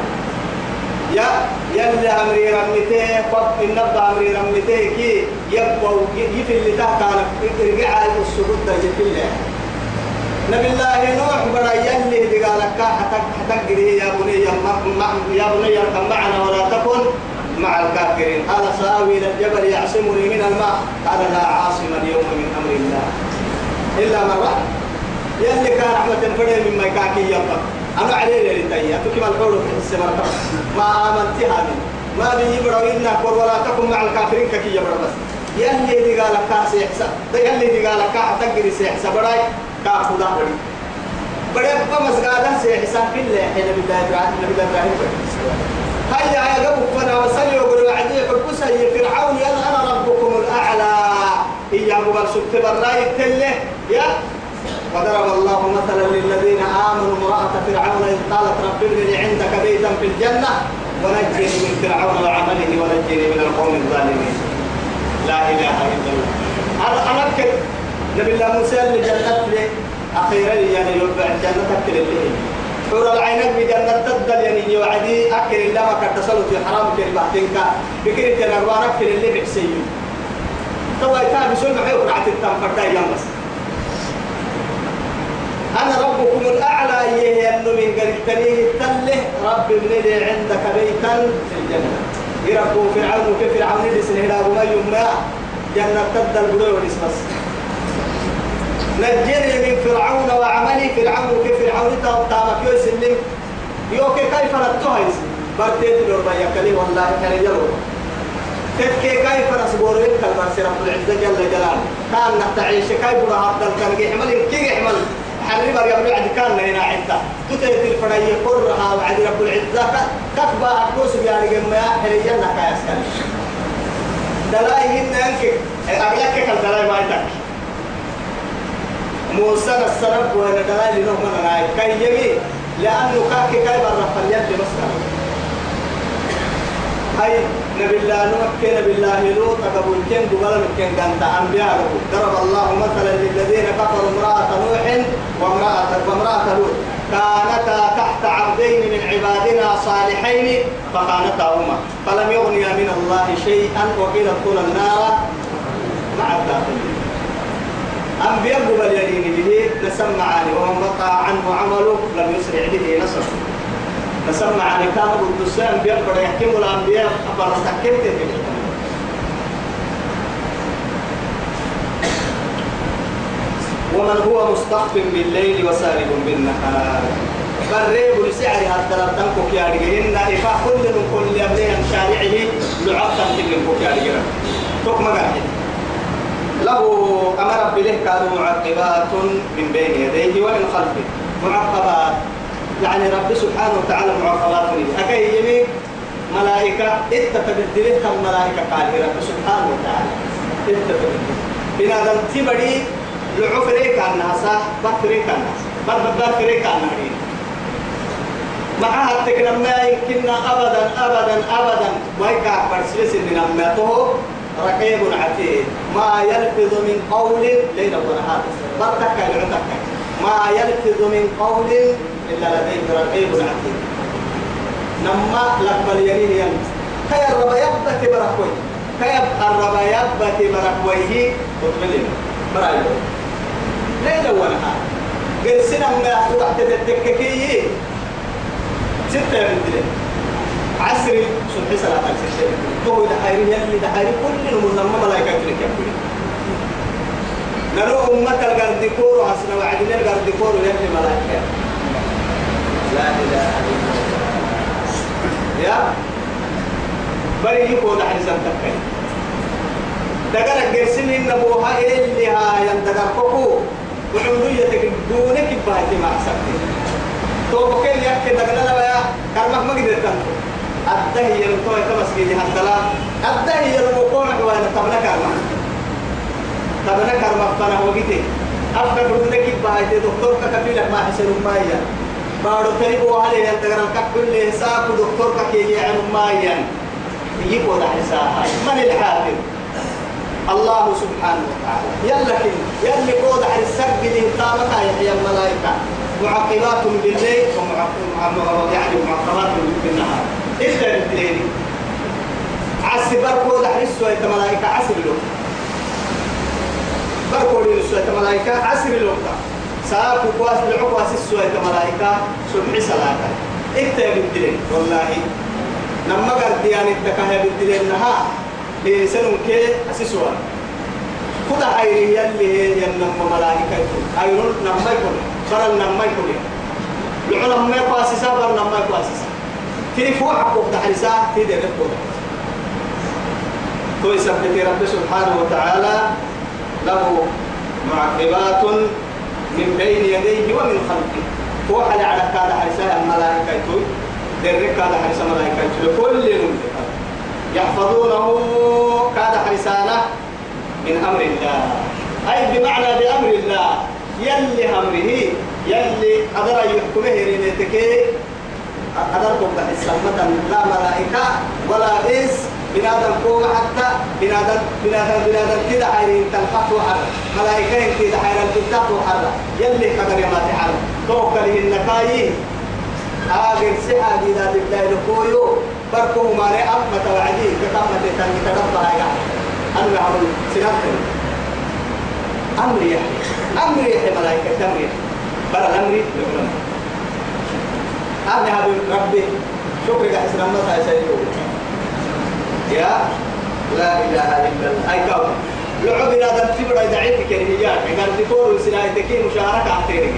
يا يلا أمري رمته قب النبى أمري رمته كي يبقى يفي اللي تحت على رجع السجود ده الله نبي الله نوح بدا يلي دي قالك حتى حتى يا بني يا بني اركب معنا ولا تكن مع الكافرين. قال سآوي إلى الجبل يعصمني من الماء. قال لا عاصم اليوم من أمر الله. إلا من رحم يلي كان رحمة فريم مما يكاكي يبقى. أنا عليه للتاية تكما الحول في السماء ما آمنتها من ما بي يبرا إنا قر ولا تكن مع الكافرين كي يبرا بس يلي دي قال كا سيحسا. يلي دي قال كا تقري سيحسا. براي كا خدا بري بڑے ابا مسجدہ سے حساب بالله حين بالله إبراهيم نبي الله إبراهيم هيا يا قبو فنا وصلي وقل وعدي حبوسا يا فرعون يا أنا ربكم الأعلى. أبو بلسك براي تله يا وضرب الله مثلا للذين آمنوا امرأة فرعون إذ قالت رب ابن لي عندك بيتا في الجنة ونجني من فرعون وعمله ونجني من القوم الظالمين. لا إله إلا الله. أنا أذكر نبي الله موسى اللي جنت لي. أخيرا يعني يربع الجنة أكل اللي حور العينك بجنة تدل يعني يوعدي أكل اللي ما كنت في حرام كلمة تنكا بكرة الأروان أكل اللي بحسيو توا يتابع سوى محيو رعت التنفر دايما بس أنا ربكم الأعلى يه أنه من قريب تله رب ابن لي عندك بيتا في الجنة. يربو فرعون وكيف فرعون اللي سنهلا وما يما جنة تدل بدور بس نجني من فرعون وعملي فرعون وكيف فرعون تامك يسلم يوكي كيف نتوها يسلم برديت الأربع يكلي والله كان يجلو تبكي كيف نصبر يبكى المرسي رب العزة جل جلاله. كان نحتعيش كيف نهضل كان يحمل كي يحمل حرم مريم بعد كان هنا عدة. تتيت الفرعية قرها وعد رب العزة. كتبا أكوس بياري جمع حريا لك يا سكال دلائي هن أنك أغلق كالدلائي ما يدك موسى السرب وين دلائي لنهم من رأي. كي يمي لأنه كاكي كاي برا فليد مسكر هاي نبي الله نوح نبي الله لوط قبل كن قبل كن كانت أنبياء ضرب الله مثلا للذين كفروا امرأة نوح وامرأة وامرأة لوط. كانتا تحت عبدين من عبادنا صالحين فخانتاهما. فلم يغنيا من الله شيئا وقيل ادخلا النار مع الداخلين. أنبياء قبل يدين به نسمع عنه ومن بقى عنه عمله لم يسرع به نصره. نسمع عن كان الدسان بيقدر يحكم الأنبياء أبرا تحكمت ومن هو مستخف بالليل وسارب بالنهار. بريب لسعر هذا تنكو يا رجلين إفا كل من كل يبني عن شارعه كل من يا رجلين توك مقاعد له أمر بله كانوا معقبات من بين يديه ومن خلفه. معقبات. يعني رب سبحانه وتعالى معقبات لي أكي يمين ملائكة إنت تبدلت الملائكة قال رب سبحانه وتعالى. إنت تبدلت بنا تبدي لعفريك الناس بكريك الناس بر بكريك الناس معها تكنا ما يمكننا أبدا أبدا أبدا. ما يكاك برسلس من أمته رقيب عتيد. ما يلفظ من قول ليل ونهار. برتك العتك ما يلفظ من قول إلا لديه رقيب عتيد نما لقبل يمين يمين كي الرب يبت بركوي كي الرب يبت بركويه وتبلين برايو ليل ونهار قرسنا ما وقت التككيه ستة من دلين عصر صبح صلاة الفجر هو دحيري يلي دحيري كل المنظمة ملايكة تلك يقول نرو أمة القردكور وحسنا وعدنا القردكور يلي ملايكة لا إله إلا الله. يا؟ بري يكون دحري سنتكي دقنا قرسين النبوها اللي ها يندقر كوكو. وعمرية دونك باهتي مع سكتي تو بكين يحكي دقنا لبا كرمك ما قدرت تنتو الدهي في جهة الدلال الدهي يلقوا حوانا تبنا كرمك. تبنا كرمك فانا وقتي أفكر بدك باهتي دكتور كفيلك ما حسن مايا بارو تريبو عليه ينتقر الكل حساب دكتور كي يعلم مايا يجيبوا ده حسابها من الحاكم الله سبحانه وتعالى يلا كن يلا كود على السجد اللي قامتها يحيى الملائكة معقبات بالليل ومعقبات يعني معقبات بالنهار إلا بالليل بركو ده حسوا يا ملائكة عسر له بركو لي سوا ملائكة عسر له ساكو كواس العقواس السوا يا ملائكة سبح صلاة. إلا بالليل والله. نما قد يعني التكاه بالليل نهار سنون كي أسسوا. كذا حيري يلي ينم ملائكة أيرون نما يكون برا نما يكون العلماء ما يقاسسا برا نما يقاسسا في فوق حقوق تحرسا في دي نفوق تو يثبت رب سبحانه وتعالى له معقبات من بين يديه ومن خلفه. فوق على كذا حرسا الملائكة درك كذا حرسا ملائكة لكل منطقة يحفظونه كاد حرسانه من أمر الله. أي بمعنى بأمر الله. يلي أمره يلي قدر يحكمه رينيتك قدركم بحسامة لا ملائكة ولا إنس بنادم قوم حتى بنادم بنادم بنادم كده حيرين تنقط وحر ملائكة كده حيرين تنقط وحر يلي قدر يما تحر توكل النكاي آخر سحا دي ذات الله لكويو بركو ما رأى أمة وعدي. كتامة تنمي تدبها يا أنا عمل سنتين أمر يحيى أمر يحيى ملائكة. أمر يحيى برا الأمر لعلماء أنا هذا ربي. شكرك حسنا ما سيسيرون يا لا إله إلا الله. أي كون لعب إلى ذا تبرع دعيتك كريميات قال تقول سنايتك مشاركة أحتيرك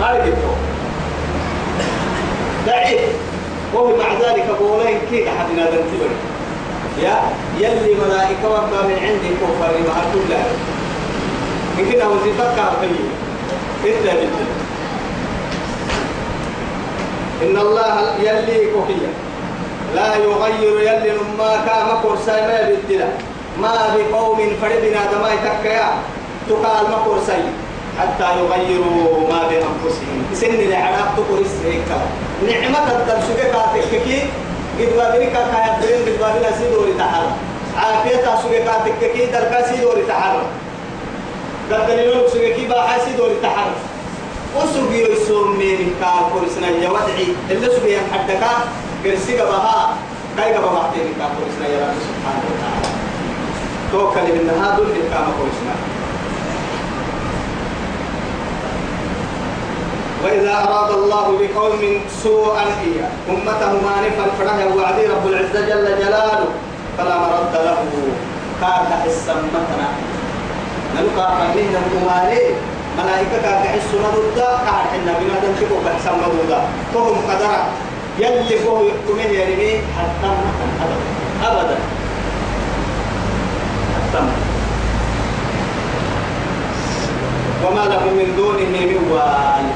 ما يجيبه ضعيف وهو مع ذلك بولين كيف أحدنا ذا تبرع يا يلي ملائكة وما من عندي كفر مع كل يمكن وظيفتك عربية إلا بالله. إن الله يلي كوكيا لا يغير يلي ما كان مكر سايما بالدلا ما بقوم فردنا دماء تكيا. تقال مكر ساي حتى يغيروا ما بأنفسهم سن العراق تقول السيكا. نعمة الدرسوكة كاتككي قد بابنك كايا برين قد بابنا سيدوري تحر عافية سوكة كاتككي دركا سيدوري تحر قد دليلون سوكة باحا سيدوري تحر وسوقي يسور مين كال كورسنا يا ودعي اللي سوقي حدك قرسي بها كاي بها بعدين كال كورسنا يا رب سبحانه وتعالى توكل من هذا اللي كان كورسنا وإذا أراد الله بقوم سوءا إياه أمته مانفا فرها وعدي رب العزة جل جلاله فلا مرد له كاد حسمتنا نلقى فمهنا الممالي ملائكة كاد حسنا ضد كاد حنا بنا دنتكو بحسن ضد فهم قدر يلي فهو يحكمه يرمي حتى أبدا. أبدا. حتى وما له من دونه من وال.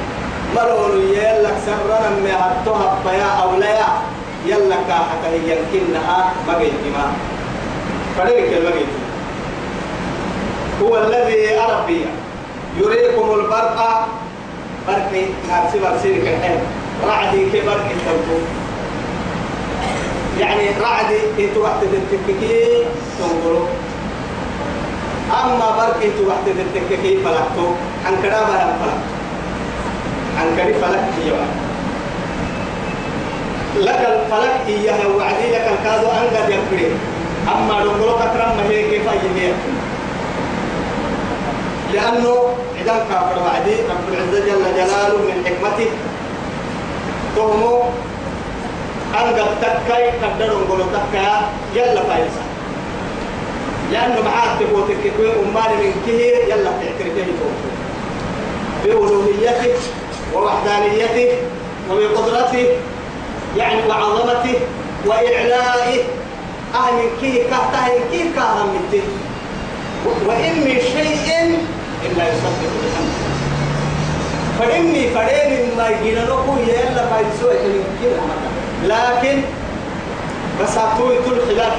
مرور يلك سرنا ما هتوها بيا أولياء يلا كاحة هي يمكنها ما ما فريق المجد هو الذي أربي. يريكم البرق. برق نفسي برسيرك الحين. رعدي كبر التوبو يعني رعدي انت وقت التككي تنقلوا أما برك انت وقت التككي فلقتو. عن كلام أنا فلقتو. عن كلام فلق إياه لك الفلق إياه وعدي لك الكادو أنقذ يكبري أما نقولوا تكرم ما هي كيف يهي لأنه إذا كافر وعدي رب العزة جل جلاله من حكمته يلا فايسا لأنه معاه تبوتك كوي أمال من كهير يلا تعترفه بألوهيته ووحدانيته وبقدرته يعني وعظمته وإعلائه. أهل كيه كهته كيه كهرم منته وإن من شيء إلا يصدق بحمده فإني فرين ما يجينا نقول يلا فايسوء لكن بس أقول كل خلاف.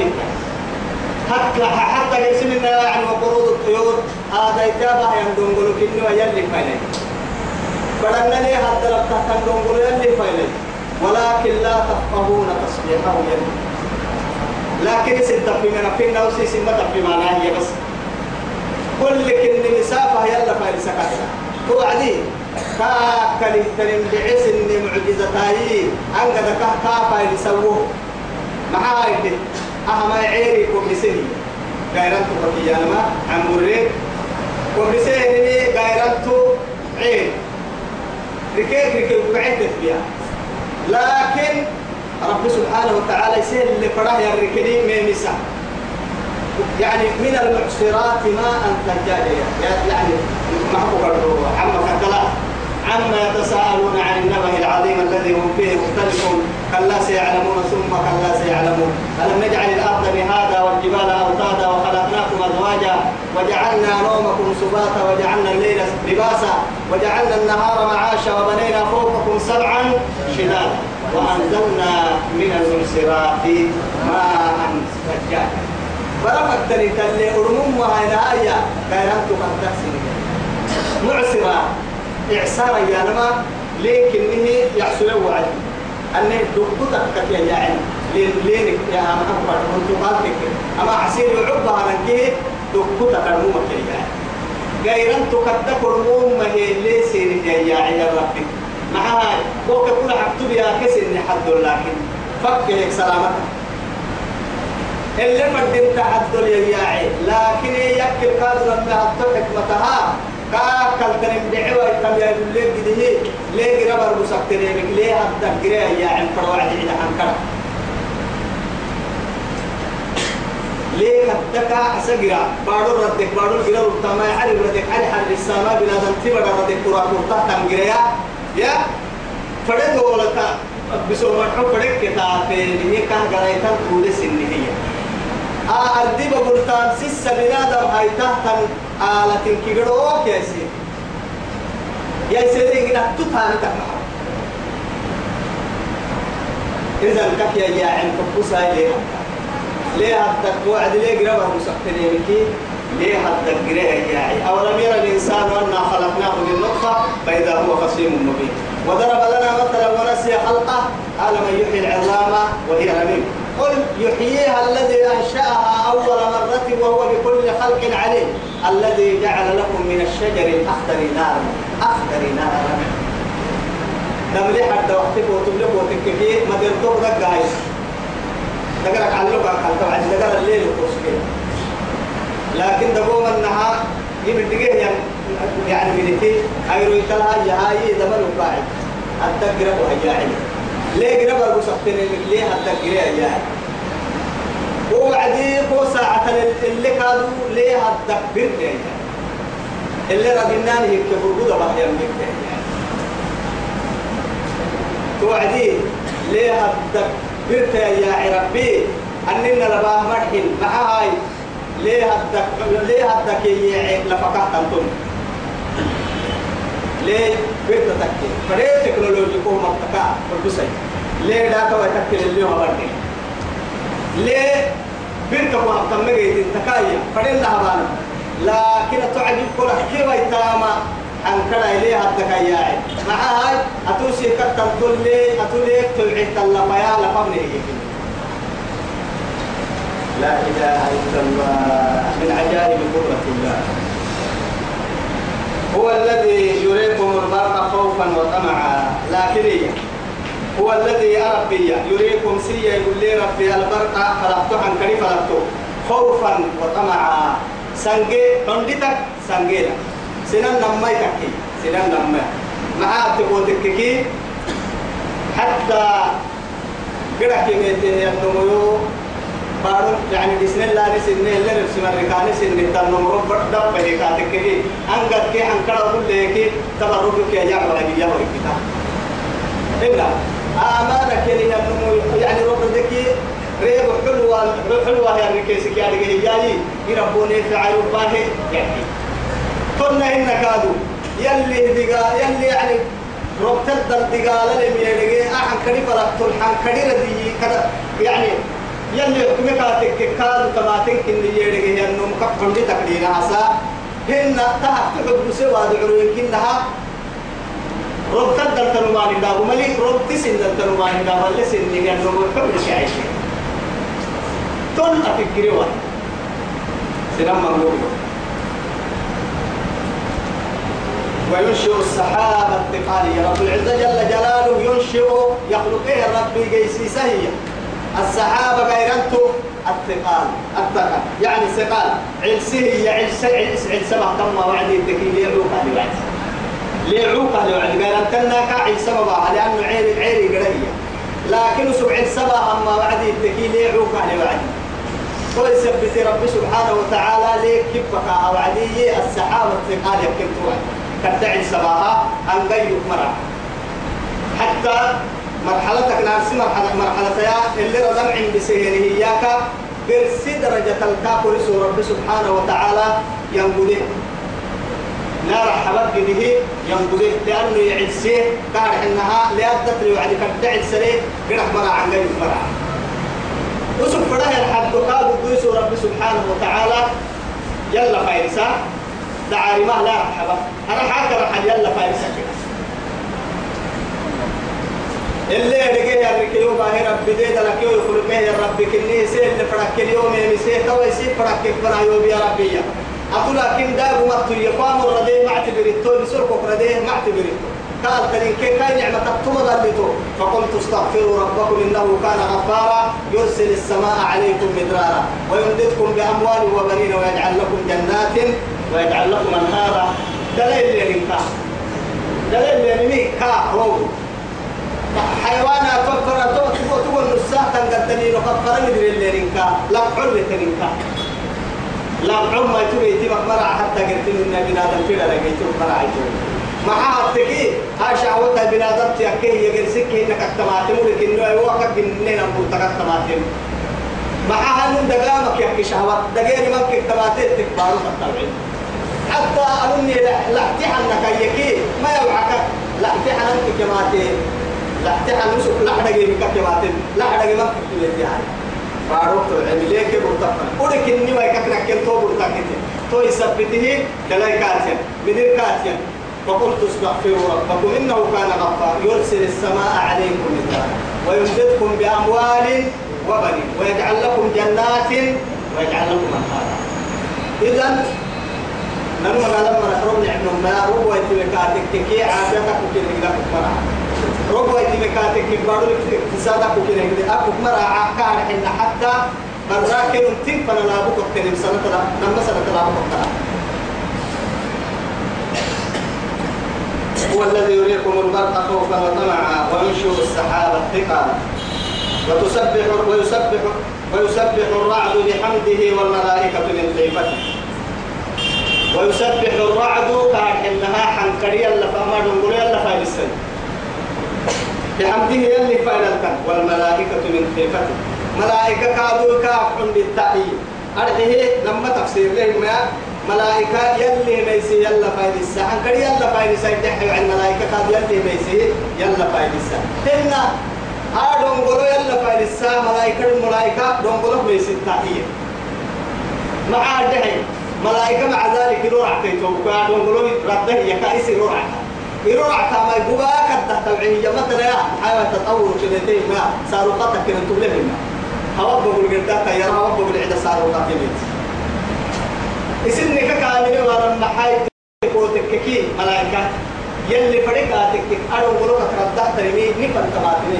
حتى حتى يسمى يعني وقروض الطيور هذا يتابع يندون قلوا كنوا يلي فايلين بدنا لي هذا لبتا تندون قلوا يلي فايلين ولكن لا تفقهون تصبيحه يلي لكن ستة في من أفين أو سيسي ما تفي معناه هي بس. كل كن مسافة يلا فايل سكتنا هو عدي كاكل تنم بعس إن معجزة هاي أنقذ كاكا فايل سووه معاي أهم عيري كم سني غيران تفكي أنا ما عمري كم سني غيران تو عين ركيك ركيك بعدت فيها. لكن رب سبحانه وتعالى يسير اللي فراه يركني ميمسا يعني من المعصرات ماء ثجاجا يعني محبوب عما كتلا عما يتساءلون عن النبأ العظيم الذي هم فيه مختلفون. كلا سيعلمون ثم كلا سيعلمون. ألم نجعل الأرض مهادا والجبال أوتادا وخلقناكم أزواجا وجعلنا نومكم سباتا وجعلنا الليل لباسا وجعلنا النهار معاشا وبنينا فوقكم سبعا شدادا. وأنزلنا من المنصرات ماء ثجاجا برمك تلي تلي أرمم وهاي نهاية كانت تقدر معسرة إعسارا يا نما لكن إنه يحصل وعد أن كتيا يا عين. لين لين يا محمد كنت قالتك أما حسين يعبها لك دكتك المو مكيا غيران تكتك المو ما هي ليس يا عين ربك معاي وقت كل حكتب يا كسر حد لكن فك سلامتك. اللي مدين تحدل يا عين. لكن يكل كاد لما حطت حكمتها كاكل تنم دعوة تم يا ليه كده ليه ربر مسكتني بك ليه أبدا قرية يا عم فروع عند حنكرة ليه كتكا أسجرا بارو ردك بارو جرا رتما علي ردك علي حر السماء بلا دم. تبى ردك كرا كرتا تنجريا يا فرد ولا تا بسوا تحب فرد كتا في نهي كان قرايتان طول السنية آه أردي بقولتان سيس بنادم هاي تحتن آلة كيغروك يا سيدي يا سيدي إنك تتاني تكمح إذا كك يا جاعل كبوسا ليه ليه هدك وعد ليه قربه مسكتني بكي ليه هدك قريه يا أولم يرى الإنسان أنا خلقناه من نطفة فإذا هو خصيم مبين وضرب لنا مثلا ونسي خلقه قال من يحيي العظام وهي رميم قل يحييها الذي أنشأها أول مرة وهو بكل خلق عليم. الذي جعل لكم من الشجر الأخضر نارا. أخضر نارا. دملي حتى وقتك وتبلغ وتكفي ما تلتوك دقا هاي. دقرك على اللغة حتى بعد دقر الليل وكوسكي. لكن دقوم النهار يبدقيه يعني منتي أيرو يتلها يهاي دمر وقاعد. التقرب وهي ليه قرب أبو سحتين ليه التقرية يا وبعدين هو ساعة اللي كانوا ليه التكبير اللي ربنا هيك فرقود بحيا منك توعدي ليه التكبير يا ربي؟ أننا لباه مرحل مع هاي ليه الدك ليه الدك يعيب لفقات أنتم؟ ليه بيت تكي فريق تكنولوجي كو مبتكا والبسي ليه داتا وتكي اللي هو بردي ليه بنت كو هبتم مجيد تكايا فريق لها بانا لكن تعجب كل حكي ويتاما عن كلا إليه هدك ياعي مع هاي أتوسي كتن تلي أتوليك تلعي تلقيا لفمنه لا إله إلا الله. من عجائب قدرة الله. هو الذي يريكم البرق خوفا وطمعا. لكن هو الذي أربي يريكم سيا يقول لي ربي البرق فلقتو عن كريم فلقتو خوفا وطمعا. سنجي عندك سنجينا سنن نمي تكي سنن نمي معاه تقول تككي حتى قرأ كميته ينمو بارو يعني بسم الله بسم الله نسين نه تنم رب دب به كاتك كي. أنقد كي أنكر أقول لك تبرك يا ولا كي يا ولا كي إلا. كي ينمو يعني رب ذكي ريب حلوة حلوة يا ركيس كي على جهي جاي يربوني فعل باه يعني. كنا هنا كادو. يلي دقا يلي يعني رب تدل دقالة لم يلقي أحن كريم فلك تلحن كريم دي كذا. يعني يلي حكمك تككاد تماتين كن يرجع ينو مكفن دي تقدير عسى. هن تحت حب سوى دعوين كنها رب تدل تنومان دا وملي رب تسن تنومان دا ولا سن ينو مكفن شيء تون أفكري واحد. سلام مغلوب وينشئ السحاب الثقالي رب العزة جل جلاله ينشئ يخلق إيه ربي جيسي سهية. السحابة غيرنتو الثقال الثقل. يعني ثقال. علسه هي علس علس علس ما تم وعد الذكي ليعوق على وعد ليعوق على وعد قال انتنا كعلس ما لأنه عيري عيري قرية لكن سبع السبع أما وعد الذكي ليعوق على وعد ويثبت رب سبحانه وتعالى ليك كبك وعدي السحابة الثقال يمكن توعد. كدعي سباها أن غيرك مرة. حتى مرحلتك نفس مرحلة مرحلة يا اللي ردم عند سهره إياك برسي درجة الكافر رب سبحانه وتعالى ينقذه لا رحبت به ينقذه لأنه يعزيه كان إنها لأدت لي وعد كدعي سري. قرح مرع عن غير مرع وسب فرح الحد قال قدوس رب سبحانه وتعالى يلا فايرسا. دعاري ما لا رحبة أنا حاكر رحل يلا فايرسا اللي رجع رجع يوم باهي ربي ده لك يوم يخرج يا ربي كني سير نفرك اليوم يا مسير تو يسير فرك كبر يوم يا ربي يا أقول لكن ده هو مطوي يقام الردي ما اعتبرته بسرق الردي ما اعتبرته قال تلين كي كان نعمة تطمى ذلته فقلت استغفروا ربكم إنه كان غفارا يرسل السماء عليكم مدرارا ويمددكم بأموال وبنين ويجعل لكم جنات ويجعل لكم أنهارا. دليل لنكا دليل لنكا هو حيوانا كفر تو تقول نصها تنقدني نكفر مدري اللي رنكا لا حر تنكا لا عم ما تري تبقى مرع حتى قلت لنا بنادم كده لقيت مرع ما حاطكي ها شعوتها بنادم تيكي يجلسك إنك اكتماتم ولك إنه يوقف جنين ابو تكتماتم ما هنون دقامك يحكي شهوات؟ دقيني ممكن اكتماتم تكبارو الطبيعي حتى أنني لا احتحنك يكي ما يوعك. لا احتحنك كماتي لا لا حدا جيبك كباتن لا حدا جيبك كباتن يعني فاروق تو عمليه كي برتقا ودك اني ما يكفنا كن تو برتقا تو يثبته دلاي كاتيا بدير كاتيا. فقلت استغفروا ربكم إنه كان غفار. يرسل السماء عليكم مدرارا ويمددكم بأموال وبنين. ويجعل لكم جنات ويجعل لكم أنهارا. إذا نرمى لما نحرم نعم ما ربوا يتبكاتك كي عادتك وكذا لك فرع ربوا يتبكاتك كبارو اقتصادك وكذا كذا أبوك مرا كان إن حتى براكن تين فلا لا بوك تنم سنة لا نما سنة لا بوك هو الذي يريكم البرق خوفا وطمعا وينشر السحاب الثقال. وتسبح ويسبح ويسبح الرعد بحمده والملائكة من خيفته. ويسبح الرعد كان إنها حنكريا لفما السن بحمده يلي فايلتك والملائكة من خيفته. ملائكة كادوا كافحون بالتأييد أرحيه لما تفسير لهم ملائكة يلي ميسي يلا فايل السن حنكريا يلا فايل السن تحيو عن ملائكة كادوا يلي ميسي يلا فايل السن هنا هادون قولوا يلا فايل السن ملائكة الملائكة دون قولوا ميسي التأييد مع الدحي ملائكة مع ذلك يروح تيتو كانوا يقولون رده يكايس يروح يروح كما يقول كده توعية مثلا يا حيوان تطور شدتين ما صاروا قطع كده تبلغنا هوا بقول قدرتا يا هوا بقول عدا صاروا قطع اسمك كامل ورا محاي كوتككي ملائكة. يلي فريقاتك أرو قولوا كتردا ترمي نفن تماتني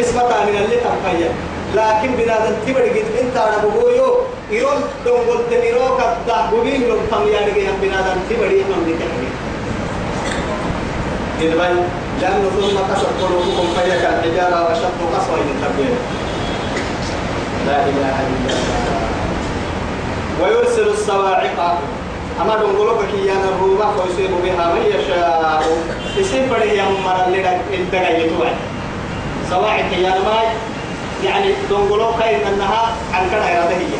اسمها من اللي تنقيا لكن بنادم تبر جد إنت أنا بقوليو يرون دون قلت نيرو كدا بوين لو تم يا رجع بنادم تبر يهم نتحمي إذن لأنه ثم كسر قلوبكم فهي كالحجارة وشق قسوة من لا إله إلا الله. ويرسل الصواعق. أما دونغولوك كي يانا الروبا فيصيب بها من يشاء. يصيب بدي يمر اللي انت جاي توعد. صواعق يانا ماي يعني دونغولوك إن أنها عن كذا إرادة هي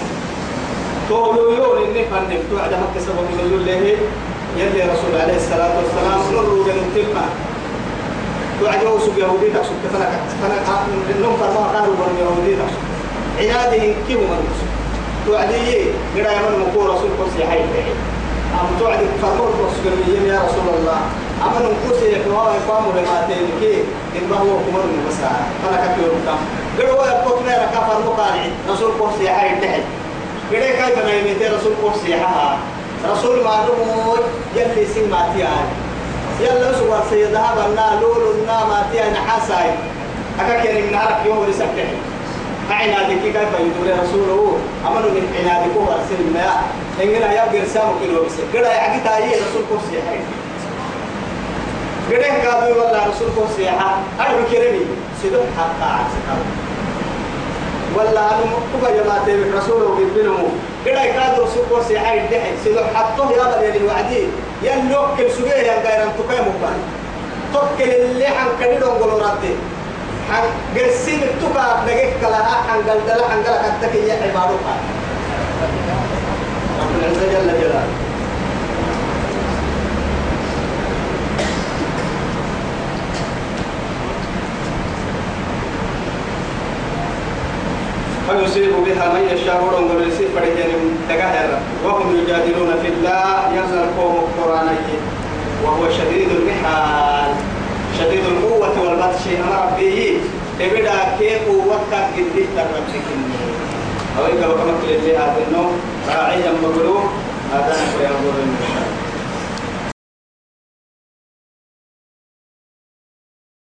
تقولوا يقول إني فنم توعد مكة سبب من يقول له يلي رسول عليه الصلاة والسلام نروا جنوب تلما توعد يوسف يهودي تقصد فنك فنك إنهم فرما قالوا بن يهودي تقصد عناده كيف مرمس توعدي قرأ يمن مكو رسول قصي حي أم توعد فرمور رسول يا رسول الله أما نقصي يكوا يقام لما تيجي إن ما هو كمر مسا فنك كيف كم؟ قروا ركع فرمو قارئ رسول قصي حي تحت قرأ كيف نايمتي رسول قصي حها رسول ما نمو يلي سين ما تيان يلا سوى سيدها بنا لولو نا ما تيان حساي أكا كيري من عرف يوم رسكته عنادك كيف يدور رسوله؟ أمنوا من عنادك هو رسول ما إننا يا برسام كيلو بس. كذا يعني تايي رسول كرسي حي كذا كادو والله رسول كرسي حا أنا كيرمي سيدو حتى عسكر ولا أنا مكتوب يا ما تبي رسوله بيبلمو كذا كادو رسول كرسي حي ده سيدو حطه يا بني الوعدي يلوك كل سجيه يا غير أن تقيم مبان توكل اللي عن كنيدو قولوا ردي حن قرسين التوكا دقيق كلها حن قل دلا حن قل كتك يا عبادك رب العزة جل جلاله فيصيب بها من يشاء ورون يصيب فريقين تقهر وهم يجادلون في الله ينزل قوم القرآن وهو شديد المحال. شديد القوة والبطش أمر به إبدا كيف قوتك قديت تربتك أو إذا وكمك لله هذا النوم راعيا مغلوب هذا نحو ينظر المشاء